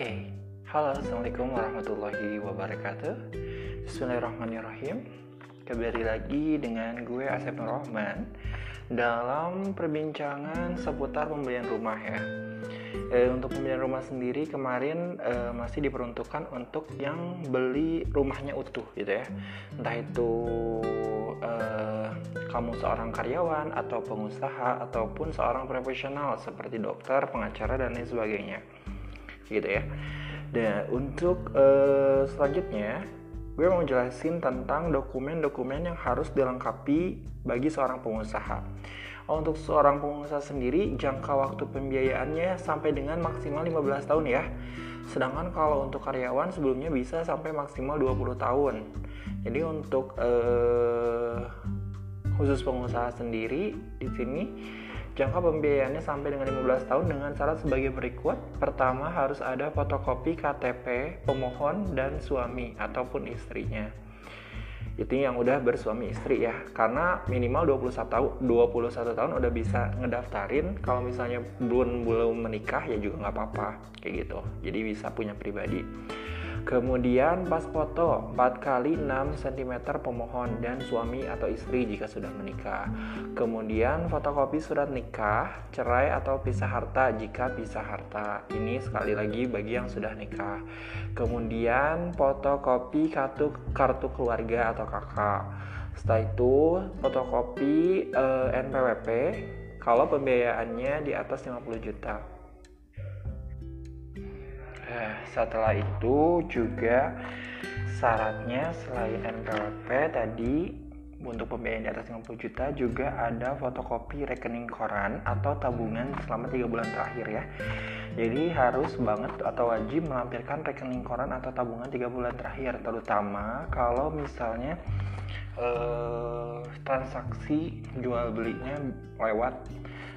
Oke, halo assalamualaikum warahmatullahi wabarakatuh. Bismillahirrahmanirrahim. Kembali lagi dengan gue Asep Nur Rahman Dalam perbincangan seputar pembelian rumah ya. E, Untuk pembelian rumah sendiri kemarin e, masih diperuntukkan untuk yang beli rumahnya utuh gitu ya. Entah itu e, kamu seorang karyawan atau pengusaha ataupun seorang profesional seperti dokter, pengacara dan lain sebagainya gitu ya. Dan untuk uh, selanjutnya, gue mau jelasin tentang dokumen-dokumen yang harus dilengkapi bagi seorang pengusaha. Untuk seorang pengusaha sendiri, jangka waktu pembiayaannya sampai dengan maksimal 15 tahun ya. Sedangkan kalau untuk karyawan sebelumnya bisa sampai maksimal 20 tahun. Jadi untuk uh, khusus pengusaha sendiri di sini Jangka pembiayaannya sampai dengan 15 tahun dengan syarat sebagai berikut. Pertama, harus ada fotokopi KTP pemohon dan suami ataupun istrinya. Itu yang udah bersuami istri ya. Karena minimal 21 tahun 21 tahun udah bisa ngedaftarin. Kalau misalnya belum belum menikah ya juga nggak apa-apa kayak gitu. Jadi bisa punya pribadi. Kemudian pas foto 4 kali 6 cm pemohon dan suami atau istri jika sudah menikah. Kemudian fotokopi surat nikah, cerai atau pisah harta jika pisah harta. Ini sekali lagi bagi yang sudah nikah. Kemudian fotokopi kartu kartu keluarga atau kakak. Setelah itu fotokopi eh, NPWP kalau pembiayaannya di atas 50 juta. Nah, setelah itu juga syaratnya selain NPWP tadi untuk pembiayaan di atas 50 juta juga ada fotokopi rekening koran atau tabungan selama tiga bulan terakhir ya. Jadi harus banget atau wajib melampirkan rekening koran atau tabungan tiga bulan terakhir terutama kalau misalnya eh, transaksi jual belinya lewat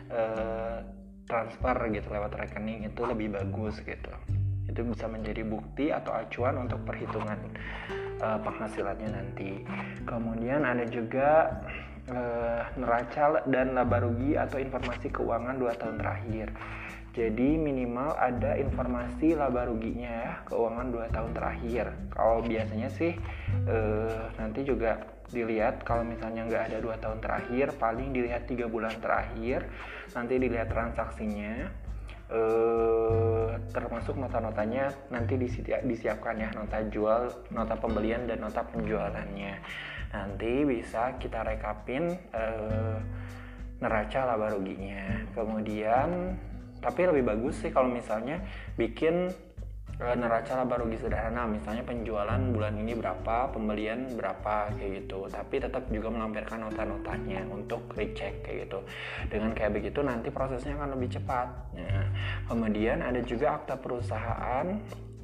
eh, transfer gitu lewat rekening itu lebih bagus gitu itu bisa menjadi bukti atau acuan untuk perhitungan uh, penghasilannya nanti. Kemudian ada juga uh, neraca dan laba rugi atau informasi keuangan dua tahun terakhir. Jadi minimal ada informasi laba ruginya ya keuangan dua tahun terakhir. Kalau biasanya sih uh, nanti juga dilihat kalau misalnya nggak ada dua tahun terakhir paling dilihat tiga bulan terakhir nanti dilihat transaksinya termasuk nota-notanya nanti disiapkan ya nota jual, nota pembelian dan nota penjualannya. Nanti bisa kita rekapin eh, neraca laba ruginya. Kemudian tapi lebih bagus sih kalau misalnya bikin neraca laba rugi sederhana misalnya penjualan bulan ini berapa pembelian berapa kayak gitu. Tapi tetap juga melampirkan nota-notanya untuk recheck kayak gitu. Dengan kayak begitu nanti prosesnya akan lebih cepat. Nah, kemudian ada juga akta perusahaan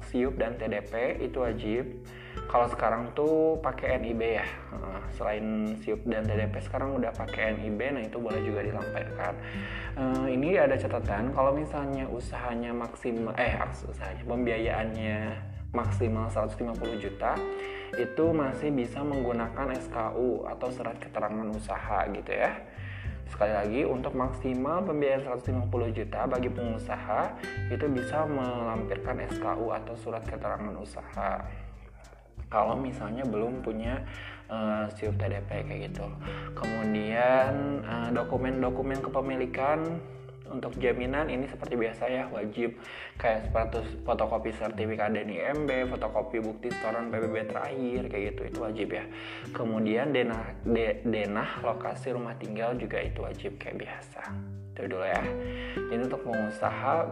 SIUP dan TDP itu wajib kalau sekarang tuh pakai NIB ya. Selain SIUP dan TDP sekarang udah pakai NIB nah itu boleh juga dilampirkan uh, ini ada catatan kalau misalnya usahanya maksimal eh usahanya pembiayaannya maksimal 150 juta itu masih bisa menggunakan SKU atau surat keterangan usaha gitu ya. Sekali lagi untuk maksimal pembiayaan 150 juta bagi pengusaha itu bisa melampirkan SKU atau surat keterangan usaha kalau misalnya belum punya uh, SIUP TDP kayak gitu. Kemudian eh, dokumen-dokumen kepemilikan untuk jaminan ini seperti biasa ya wajib kayak seperti fotokopi sertifikat DNIMB, fotokopi bukti setoran PBB terakhir kayak gitu itu wajib ya. Kemudian denah de, denah lokasi rumah tinggal juga itu wajib kayak biasa. Itu dulu ya. Ini untuk pengusaha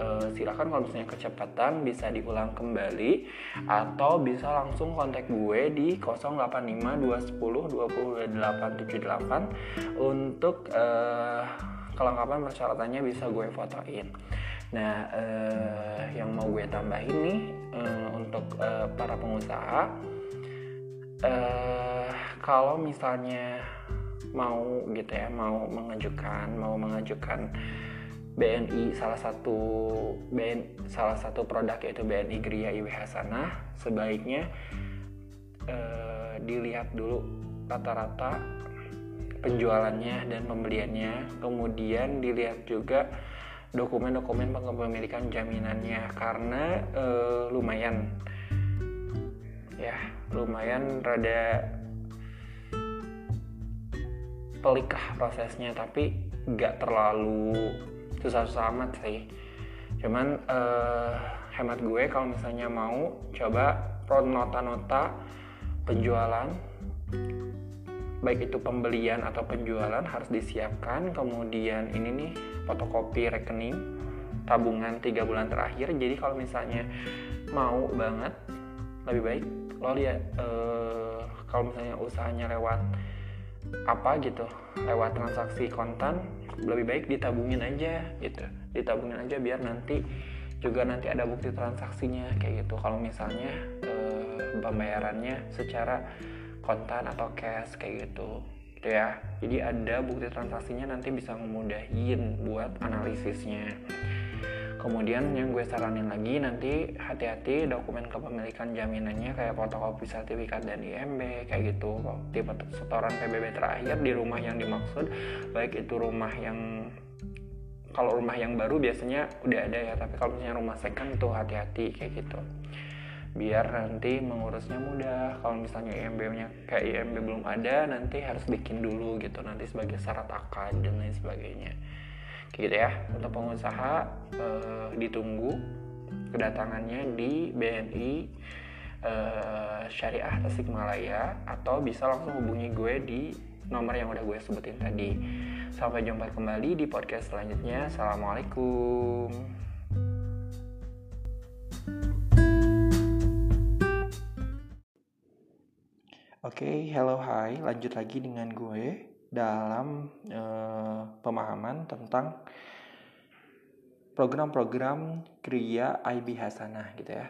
uh, silakan kalau misalnya kecepatan bisa diulang kembali atau bisa langsung kontak gue di 085 210 20878 untuk uh, kelengkapan persyaratannya bisa gue fotoin. Nah, uh, yang mau gue tambahin nih untuk para pengusaha, kalau misalnya mau gitu ya, mau mengajukan, mau mengajukan BNI salah satu BN salah satu produk yaitu BNI Gria IWH sana sebaiknya eh, dilihat dulu rata-rata penjualannya dan pembeliannya. Kemudian dilihat juga dokumen-dokumen kepemilikan jaminannya karena uh, lumayan. Ya lumayan rada pelik lah prosesnya tapi nggak terlalu susah-susah amat sih. Cuman uh, hemat gue kalau misalnya mau coba nota-nota penjualan baik itu pembelian atau penjualan harus disiapkan. Kemudian ini nih fotokopi rekening tabungan tiga bulan terakhir. Jadi kalau misalnya mau banget lebih baik lo lihat uh, kalau misalnya usahanya lewat apa gitu lewat transaksi kontan lebih baik ditabungin aja gitu. Ditabungin aja biar nanti juga nanti ada bukti transaksinya kayak gitu. Kalau misalnya uh, pembayarannya secara kontan atau cash kayak gitu. Gitu ya. Jadi ada bukti transaksinya nanti bisa ngemudahin buat analisisnya kemudian yang gue saranin lagi nanti hati-hati dokumen kepemilikan jaminannya kayak fotokopi sertifikat dan IMB kayak gitu. Tipe setoran PBB terakhir di rumah yang dimaksud. Baik itu rumah yang kalau rumah yang baru biasanya udah ada ya tapi kalau misalnya rumah second tuh hati-hati kayak gitu. Biar nanti mengurusnya mudah. Kalau misalnya IMB-nya kayak IMB belum ada nanti harus bikin dulu gitu nanti sebagai syarat akad dan lain sebagainya gitu ya untuk pengusaha eh, ditunggu kedatangannya di BNI eh, Syariah Tasikmalaya atau bisa langsung hubungi gue di nomor yang udah gue sebutin tadi. Sampai jumpa kembali di podcast selanjutnya. Assalamualaikum. Oke, okay, hello, hai. Lanjut lagi dengan gue dalam uh, pemahaman tentang program-program Kriya IB Hasanah gitu ya.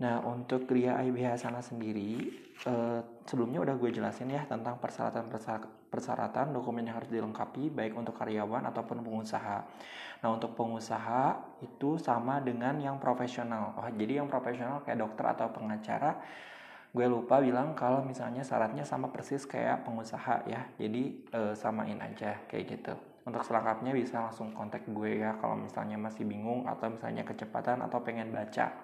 Nah, untuk Kriya IB Hasanah sendiri, uh, sebelumnya udah gue jelasin ya tentang persyaratan-persyaratan dokumen yang harus dilengkapi baik untuk karyawan ataupun pengusaha. Nah, untuk pengusaha itu sama dengan yang profesional. Oh, jadi yang profesional kayak dokter atau pengacara gue lupa bilang kalau misalnya syaratnya sama persis kayak pengusaha ya. Jadi e, samain aja kayak gitu. Untuk selengkapnya bisa langsung kontak gue ya kalau misalnya masih bingung atau misalnya kecepatan atau pengen baca.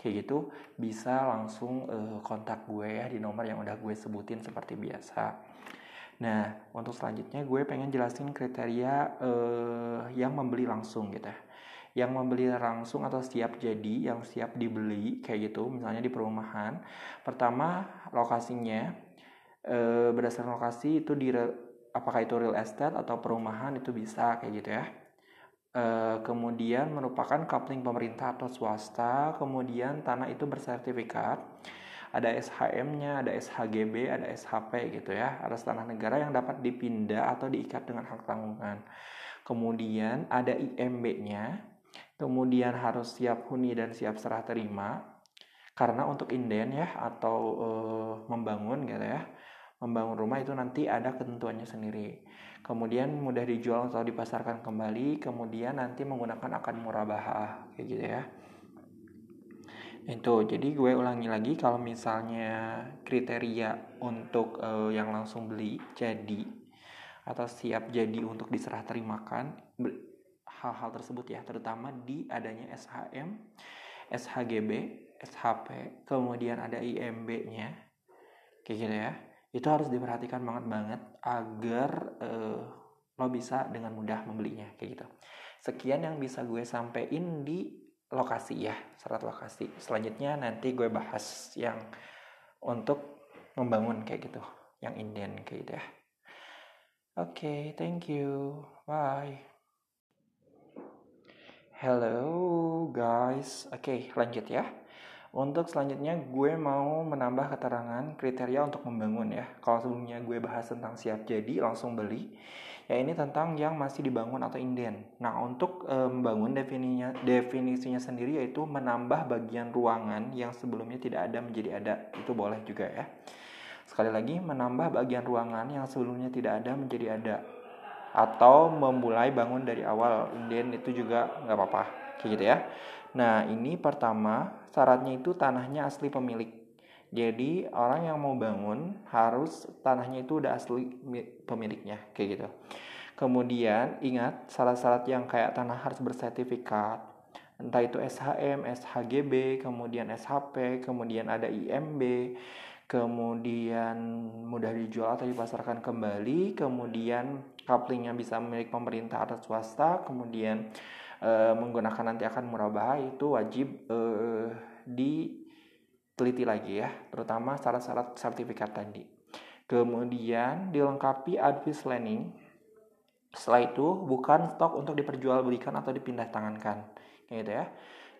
Kayak gitu bisa langsung e, kontak gue ya di nomor yang udah gue sebutin seperti biasa. Nah untuk selanjutnya gue pengen jelasin kriteria e, yang membeli langsung gitu ya yang membeli langsung atau siap jadi yang siap dibeli kayak gitu misalnya di perumahan. Pertama lokasinya e, berdasarkan lokasi itu di apakah itu real estate atau perumahan itu bisa kayak gitu ya. E, kemudian merupakan coupling pemerintah atau swasta kemudian tanah itu bersertifikat. Ada SHM-nya, ada SHGB, ada SHP gitu ya, atas tanah negara yang dapat dipindah atau diikat dengan hak tanggungan. Kemudian ada IMB-nya, kemudian harus siap huni dan siap serah terima. Karena untuk inden ya atau e, membangun gitu ya membangun rumah itu nanti ada ketentuannya sendiri. Kemudian mudah dijual atau dipasarkan kembali kemudian nanti menggunakan akad murabahah kayak gitu ya. Itu jadi gue ulangi lagi kalau misalnya kriteria untuk e, yang langsung beli jadi atau siap jadi untuk diserah terimakan hal-hal tersebut ya terutama di adanya SHM, SHGB, SHP, kemudian ada IMB-nya kayak gitu ya. Itu harus diperhatikan banget banget agar uh, lo bisa dengan mudah membelinya kayak gitu. Sekian yang bisa gue sampein di lokasi ya, syarat lokasi. Selanjutnya nanti gue bahas yang untuk membangun kayak gitu, yang inden kayak gitu ya. Oke, okay, thank you. Bye. Hello guys, oke okay, lanjut ya. Untuk selanjutnya gue mau menambah keterangan kriteria untuk membangun ya. Kalau sebelumnya gue bahas tentang siap jadi langsung beli, ya ini tentang yang masih dibangun atau inden. Nah untuk e, membangun definisinya, definisinya sendiri yaitu menambah bagian ruangan yang sebelumnya tidak ada menjadi ada. Itu boleh juga ya. Sekali lagi menambah bagian ruangan yang sebelumnya tidak ada menjadi ada atau memulai bangun dari awal. Inden itu juga nggak apa-apa kayak gitu ya. Nah ini pertama syaratnya itu tanahnya asli pemilik. Jadi orang yang mau bangun harus tanahnya itu udah asli pemiliknya kayak gitu. Kemudian ingat syarat-syarat yang kayak tanah harus bersertifikat, entah itu SHM, SHGB, kemudian SHP, kemudian ada IMB, kemudian mudah dijual atau dipasarkan kembali, kemudian couplingnya bisa milik pemerintah atau swasta, kemudian e, menggunakan nanti akan murabah itu wajib e, diteliti lagi ya, terutama syarat-syarat sertifikat tadi. Kemudian dilengkapi advice landing setelah itu bukan stok untuk diperjualbelikan atau dipindah tangankan, gitu ya.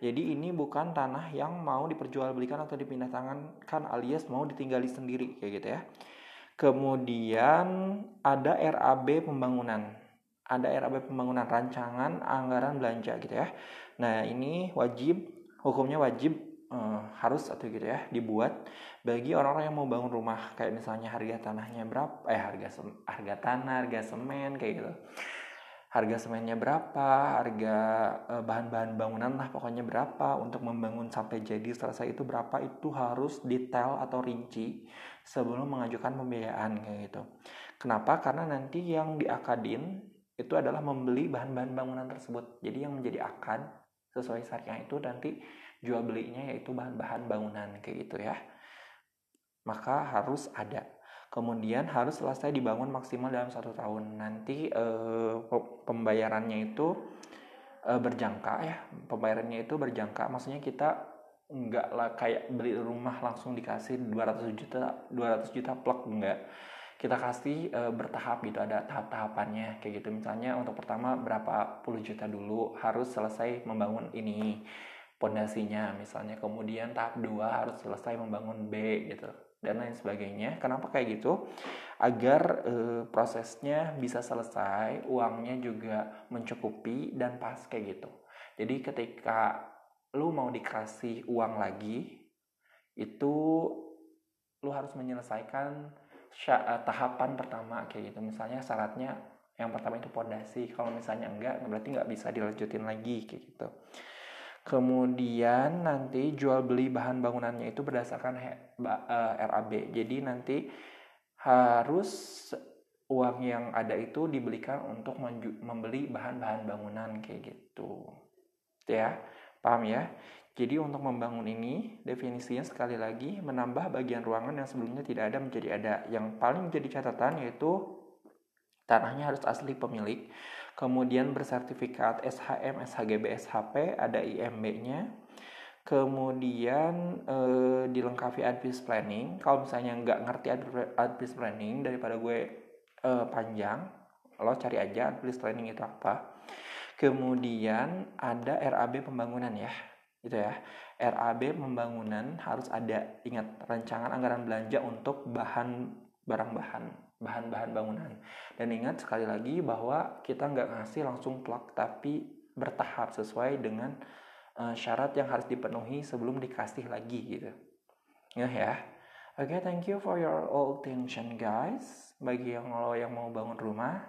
Jadi ini bukan tanah yang mau diperjualbelikan atau dipindah tangankan alias mau ditinggali sendiri kayak gitu ya. Kemudian ada RAB pembangunan. Ada RAB pembangunan rancangan anggaran belanja gitu ya. Nah, ini wajib hukumnya wajib uh, harus atau gitu ya dibuat bagi orang-orang yang mau bangun rumah kayak misalnya harga tanahnya berapa eh harga harga tanah harga semen kayak gitu harga semennya berapa harga uh, bahan-bahan bangunan lah pokoknya berapa untuk membangun sampai jadi selesai itu berapa itu harus detail atau rinci sebelum mengajukan pembiayaan kayak gitu. Kenapa? Karena nanti yang diakadin itu adalah membeli bahan-bahan bangunan tersebut. Jadi yang menjadi akad sesuai syariah itu nanti jual belinya yaitu bahan-bahan bangunan kayak gitu ya. Maka harus ada kemudian harus selesai dibangun maksimal dalam satu tahun. Nanti eh, pembayarannya itu eh, berjangka ya. Pembayarannya itu berjangka. Maksudnya kita enggak lah kayak beli rumah langsung dikasih 200 juta 200 juta plek enggak kita kasih e, bertahap gitu ada tahap-tahapannya kayak gitu. Misalnya untuk pertama berapa puluh juta dulu harus selesai membangun ini pondasinya misalnya. Kemudian tahap 2 harus selesai membangun B gitu dan lain sebagainya. Kenapa kayak gitu? Agar e, prosesnya bisa selesai uangnya juga mencukupi dan pas kayak gitu. Jadi ketika lu mau dikasih uang lagi itu lu harus menyelesaikan eh, tahapan pertama kayak gitu. Misalnya syaratnya yang pertama itu pondasi kalau misalnya enggak berarti nggak bisa dilanjutin lagi kayak gitu Kemudian nanti jual beli bahan bangunannya itu berdasarkan RAB. Eh, Jadi nanti harus uang yang ada itu dibelikan untuk membeli bahan-bahan bangunan kayak gitu. Ya, paham ya? Jadi untuk membangun ini definisinya sekali lagi menambah bagian ruangan yang sebelumnya tidak ada menjadi ada. Yang paling menjadi catatan yaitu tanahnya harus asli pemilik kemudian bersertifikat SHM, SHGB, SHP, ada IMB-nya, kemudian eh, dilengkapi advice planning. Kalau misalnya nggak ngerti advice planning daripada gue eh, panjang, lo cari aja advice planning itu apa. Kemudian ada RAB pembangunan ya, gitu ya. RAB pembangunan harus ada ingat rancangan anggaran belanja untuk bahan barang-bahan bahan-bahan bangunan. Dan ingat sekali lagi bahwa kita nggak ngasih langsung plak tapi bertahap sesuai dengan uh, syarat yang harus dipenuhi sebelum dikasih lagi gitu. Ya ya. Oke, okay, thank you for your all attention guys. Bagi yang lo yang mau bangun rumah,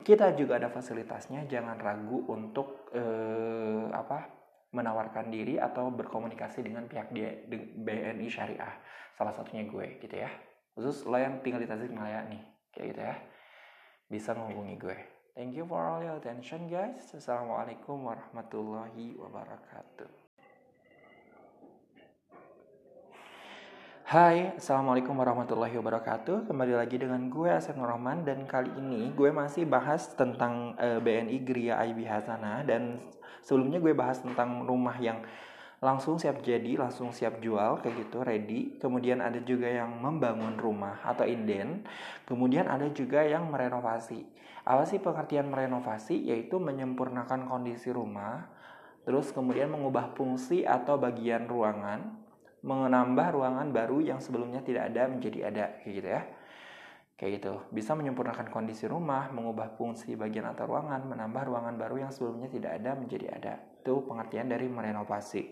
kita juga ada fasilitasnya. Jangan ragu untuk uh, apa menawarkan diri atau berkomunikasi dengan pihak BNI Syariah. Salah satunya gue gitu ya khusus lo yang tinggal di Tasikmalaya nih kayak gitu ya. Bisa menghubungi gue. Thank you for all your attention guys. Assalamualaikum warahmatullahi wabarakatuh. Hai, Assalamualaikum warahmatullahi wabarakatuh. Kembali lagi dengan gue Asep Nurrahman Dan kali ini gue masih bahas tentang eh, BNI Gria IB Hasanah Dan sebelumnya gue bahas tentang rumah yang langsung siap jadi, langsung siap jual kayak gitu, ready. Kemudian ada juga yang membangun rumah atau inden. Kemudian ada juga yang merenovasi. Apa sih pengertian merenovasi? Yaitu menyempurnakan kondisi rumah, terus kemudian mengubah fungsi atau bagian ruangan, menambah ruangan baru yang sebelumnya tidak ada menjadi ada kayak gitu ya. Kayak gitu. Bisa menyempurnakan kondisi rumah, mengubah fungsi bagian atau ruangan, menambah ruangan baru yang sebelumnya tidak ada menjadi ada. Itu pengertian dari merenovasi.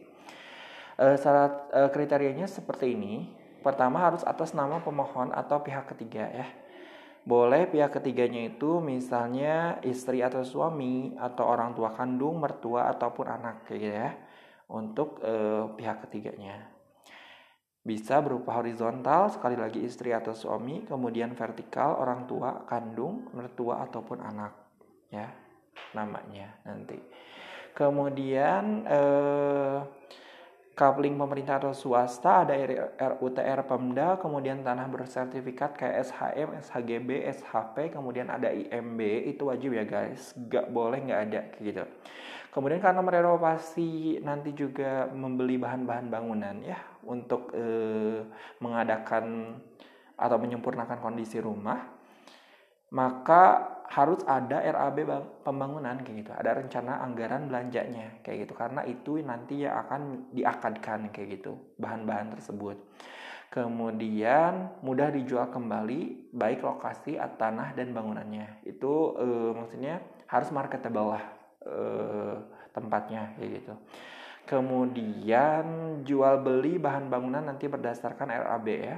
Uh, syarat uh, kriterianya seperti ini. Pertama harus atas nama pemohon atau pihak ketiga ya. Boleh pihak ketiganya itu misalnya istri atau suami atau orang tua kandung, mertua ataupun anak gitu ya. Untuk uh, pihak ketiganya. Bisa berupa horizontal, sekali lagi istri atau suami, kemudian vertikal orang tua, kandung, mertua ataupun anak, ya namanya nanti. Kemudian eh, coupling pemerintah atau swasta ada RUTR Pemda, kemudian tanah bersertifikat kayak SHM, SHGB, SHP, kemudian ada IMB itu wajib ya guys, nggak boleh nggak ada gitu. Kemudian karena merenovasi nanti juga membeli bahan-bahan bangunan ya untuk eh, mengadakan atau menyempurnakan kondisi rumah, maka harus ada RAB pembangunan kayak gitu, ada rencana anggaran belanjanya kayak gitu karena itu nanti yang akan diakadkan kayak gitu bahan-bahan tersebut. Kemudian mudah dijual kembali baik lokasi, tanah dan bangunannya. Itu eh, maksudnya harus marketable lah eh, tempatnya kayak gitu. Kemudian jual beli bahan bangunan nanti berdasarkan RAB ya.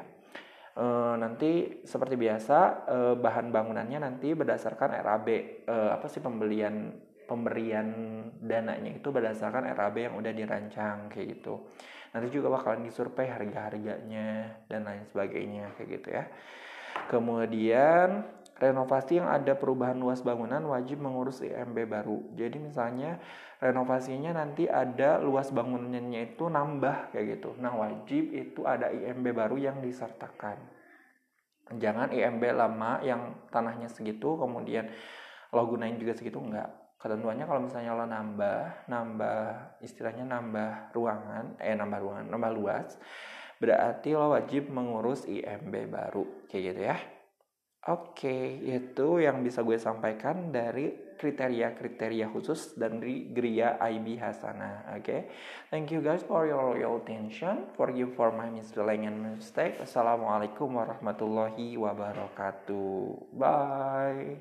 E, nanti seperti biasa e, bahan bangunannya nanti berdasarkan RAB. E, apa sih pembelian pemberian dananya itu berdasarkan RAB yang udah dirancang kayak gitu. Nanti juga bakalan disurvei harga-harganya dan lain sebagainya kayak gitu ya. Kemudian renovasi yang ada perubahan luas bangunan wajib mengurus IMB baru. Jadi misalnya renovasinya nanti ada luas bangunannya itu nambah kayak gitu. Nah wajib itu ada IMB baru yang disertakan. Jangan IMB lama yang tanahnya segitu kemudian lo gunain juga segitu enggak. Ketentuannya kalau misalnya lo nambah, nambah istilahnya nambah ruangan, eh nambah ruangan, nambah luas, berarti lo wajib mengurus IMB baru kayak gitu ya. Oke, itu yang bisa gue sampaikan dari kriteria-kriteria khusus dari Gria IB Hasana. Oke, okay? thank you guys for your loyal attention. Forgive for my misspelling and mistake. Assalamualaikum warahmatullahi wabarakatuh. Bye.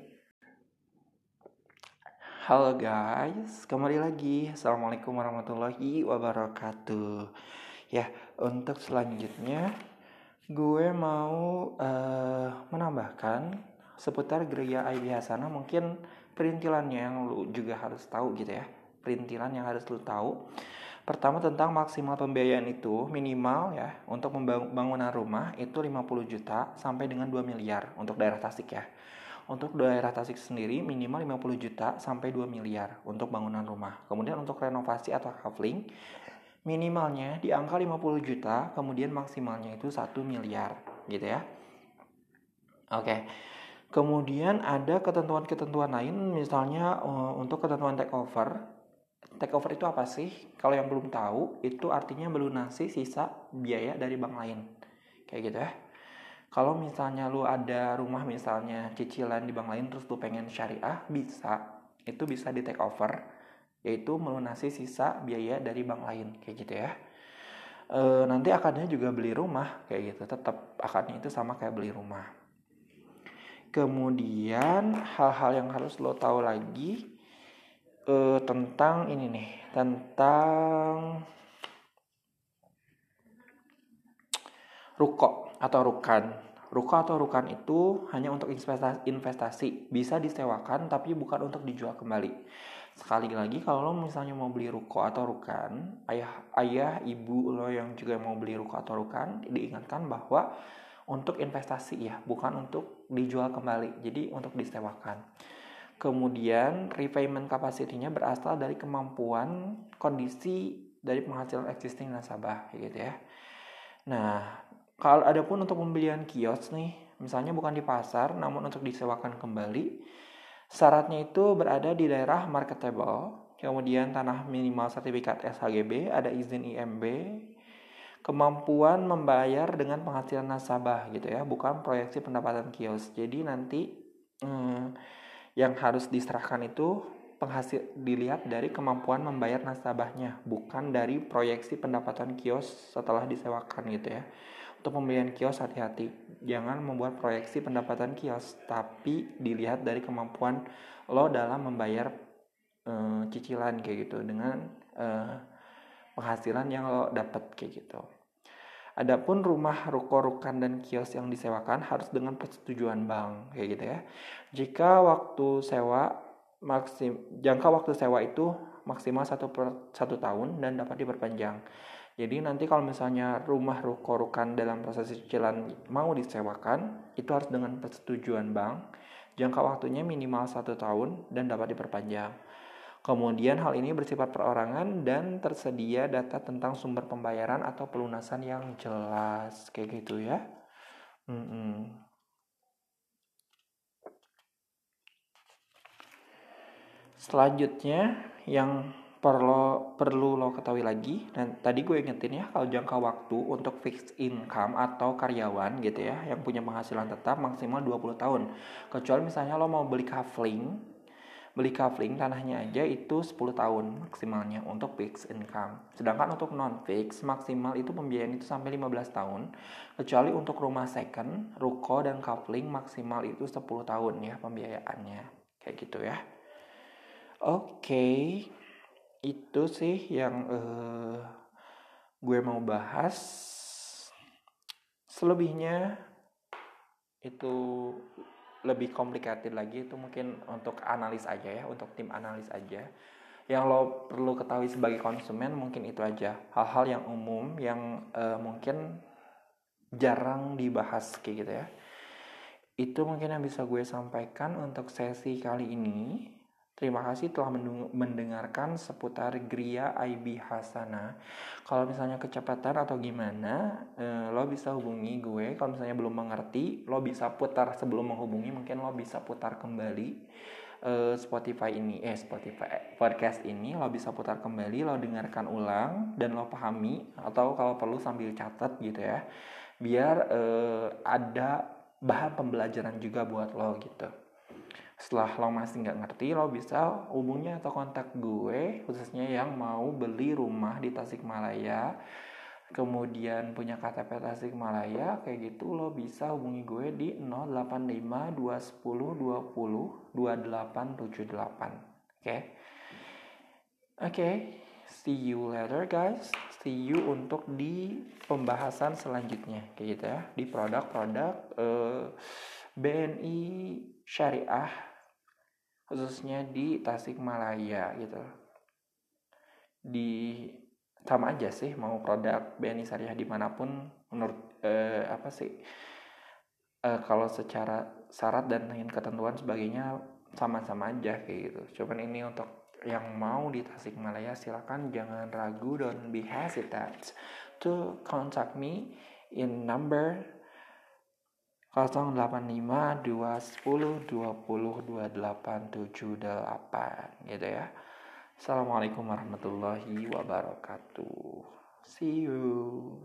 Halo guys, kembali lagi. Assalamualaikum warahmatullahi wabarakatuh. Ya, untuk selanjutnya gue mau uh, menambahkan seputar gereja IB Hasanah mungkin perintilannya yang lu juga harus tahu gitu ya. Perintilan yang harus lu tahu. Pertama tentang maksimal pembiayaan itu minimal ya untuk pembangunan rumah itu 50 juta sampai dengan 2 miliar untuk daerah Tasik ya. Untuk daerah Tasik sendiri minimal 50 juta sampai 2 miliar untuk bangunan rumah. Kemudian untuk renovasi atau coupling minimalnya di angka 50 juta, kemudian maksimalnya itu 1 miliar, gitu ya. Oke. Kemudian ada ketentuan-ketentuan lain, misalnya uh, untuk ketentuan takeover. Takeover itu apa sih? Kalau yang belum tahu, itu artinya melunasi sisa biaya dari bank lain. Kayak gitu ya. Kalau misalnya lu ada rumah misalnya cicilan di bank lain terus lu pengen syariah, bisa. Itu bisa di takeover yaitu melunasi sisa biaya dari bank lain kayak gitu ya. E, nanti akadnya juga beli rumah kayak gitu. Tetap akadnya itu sama kayak beli rumah. Kemudian hal-hal yang harus lo tahu lagi e, tentang ini nih tentang ruko atau rukan. Ruko atau rukan itu hanya untuk investasi, investasi. Bisa disewakan tapi bukan untuk dijual kembali sekali lagi kalau lo misalnya mau beli ruko atau rukan ayah ayah ibu lo yang juga mau beli ruko atau rukan diingatkan bahwa untuk investasi ya bukan untuk dijual kembali jadi untuk disewakan. Kemudian repayment capacity-nya berasal dari kemampuan kondisi dari penghasilan existing nasabah gitu ya. Nah kalau ada pun untuk pembelian kios nih misalnya bukan di pasar namun untuk disewakan kembali Syaratnya itu berada di daerah marketable, kemudian tanah minimal sertifikat SHGB, ada izin IMB, kemampuan membayar dengan penghasilan nasabah gitu ya, bukan proyeksi pendapatan kios. Jadi nanti hmm, yang harus diserahkan itu penghasil dilihat dari kemampuan membayar nasabahnya, bukan dari proyeksi pendapatan kios setelah disewakan gitu ya. Untuk pembelian kios hati-hati, jangan membuat proyeksi pendapatan kios, tapi dilihat dari kemampuan lo dalam membayar uh, cicilan kayak gitu dengan uh, penghasilan yang lo dapat kayak gitu. Adapun rumah, ruko, rukan, dan kios yang disewakan harus dengan persetujuan bank kayak gitu ya. Jika waktu sewa maksim, jangka waktu sewa itu maksimal satu per satu tahun dan dapat diperpanjang. Jadi nanti kalau misalnya rumah ruko-rukan dalam proses cicilan mau disewakan, itu harus dengan persetujuan bank. Jangka waktunya minimal satu tahun dan dapat diperpanjang. Kemudian hal ini bersifat perorangan dan tersedia data tentang sumber pembayaran atau pelunasan yang jelas, kayak gitu ya. Hmm -hmm. Selanjutnya yang perlu perlu lo ketahui lagi dan tadi gue ingetin ya kalau jangka waktu untuk fixed income atau karyawan gitu ya yang punya penghasilan tetap maksimal 20 tahun. Kecuali misalnya lo mau beli kafling beli kafling tanahnya aja itu 10 tahun maksimalnya untuk fixed income. Sedangkan untuk non fix maksimal itu pembiayaan itu sampai 15 tahun. Kecuali untuk rumah second ruko dan kafling maksimal itu 10 tahun ya pembiayaannya. Kayak gitu ya. Oke. okay itu sih yang uh, gue mau bahas. Selebihnya itu lebih complicated lagi. Itu mungkin untuk analis aja ya untuk tim analis aja. Yang lo perlu ketahui sebagai konsumen mungkin itu aja. Hal-hal yang umum yang uh, mungkin jarang dibahas kayak gitu ya. Itu mungkin yang bisa gue sampaikan untuk sesi kali ini Terima kasih telah mendengarkan seputar Gria IB Hasana. Kalau misalnya kecepatan atau gimana, eh, lo bisa hubungi gue. Kalau misalnya belum mengerti, lo bisa putar sebelum menghubungi. Mungkin lo bisa putar kembali eh, Spotify ini, eh Spotify eh, podcast ini. Lo bisa putar kembali, lo dengarkan ulang dan lo pahami. Atau kalau perlu sambil catat gitu ya, biar eh, ada bahan pembelajaran juga buat lo gitu setelah lo masih nggak ngerti lo bisa hubungi atau kontak gue khususnya yang mau beli rumah di Tasikmalaya kemudian punya KTP Tasikmalaya kayak gitu lo bisa hubungi gue di 085 210 20 2878 oke okay? oke okay. see you later guys see you untuk di pembahasan selanjutnya kayak gitu ya di produk-produk uh, BNI syariah khususnya di Tasikmalaya gitu. Di sama aja sih mau produk BNI Syariah di mana pun menurut eh, apa sih eh, kalau secara syarat dan ketentuan sebagainya sama-sama aja kayak gitu. Cuman ini untuk yang mau di Tasikmalaya silakan jangan ragu don't be hesitant to contact me in number 085 210 20 2878 gitu ya. Assalamualaikum warahmatullahi wabarakatuh. See you.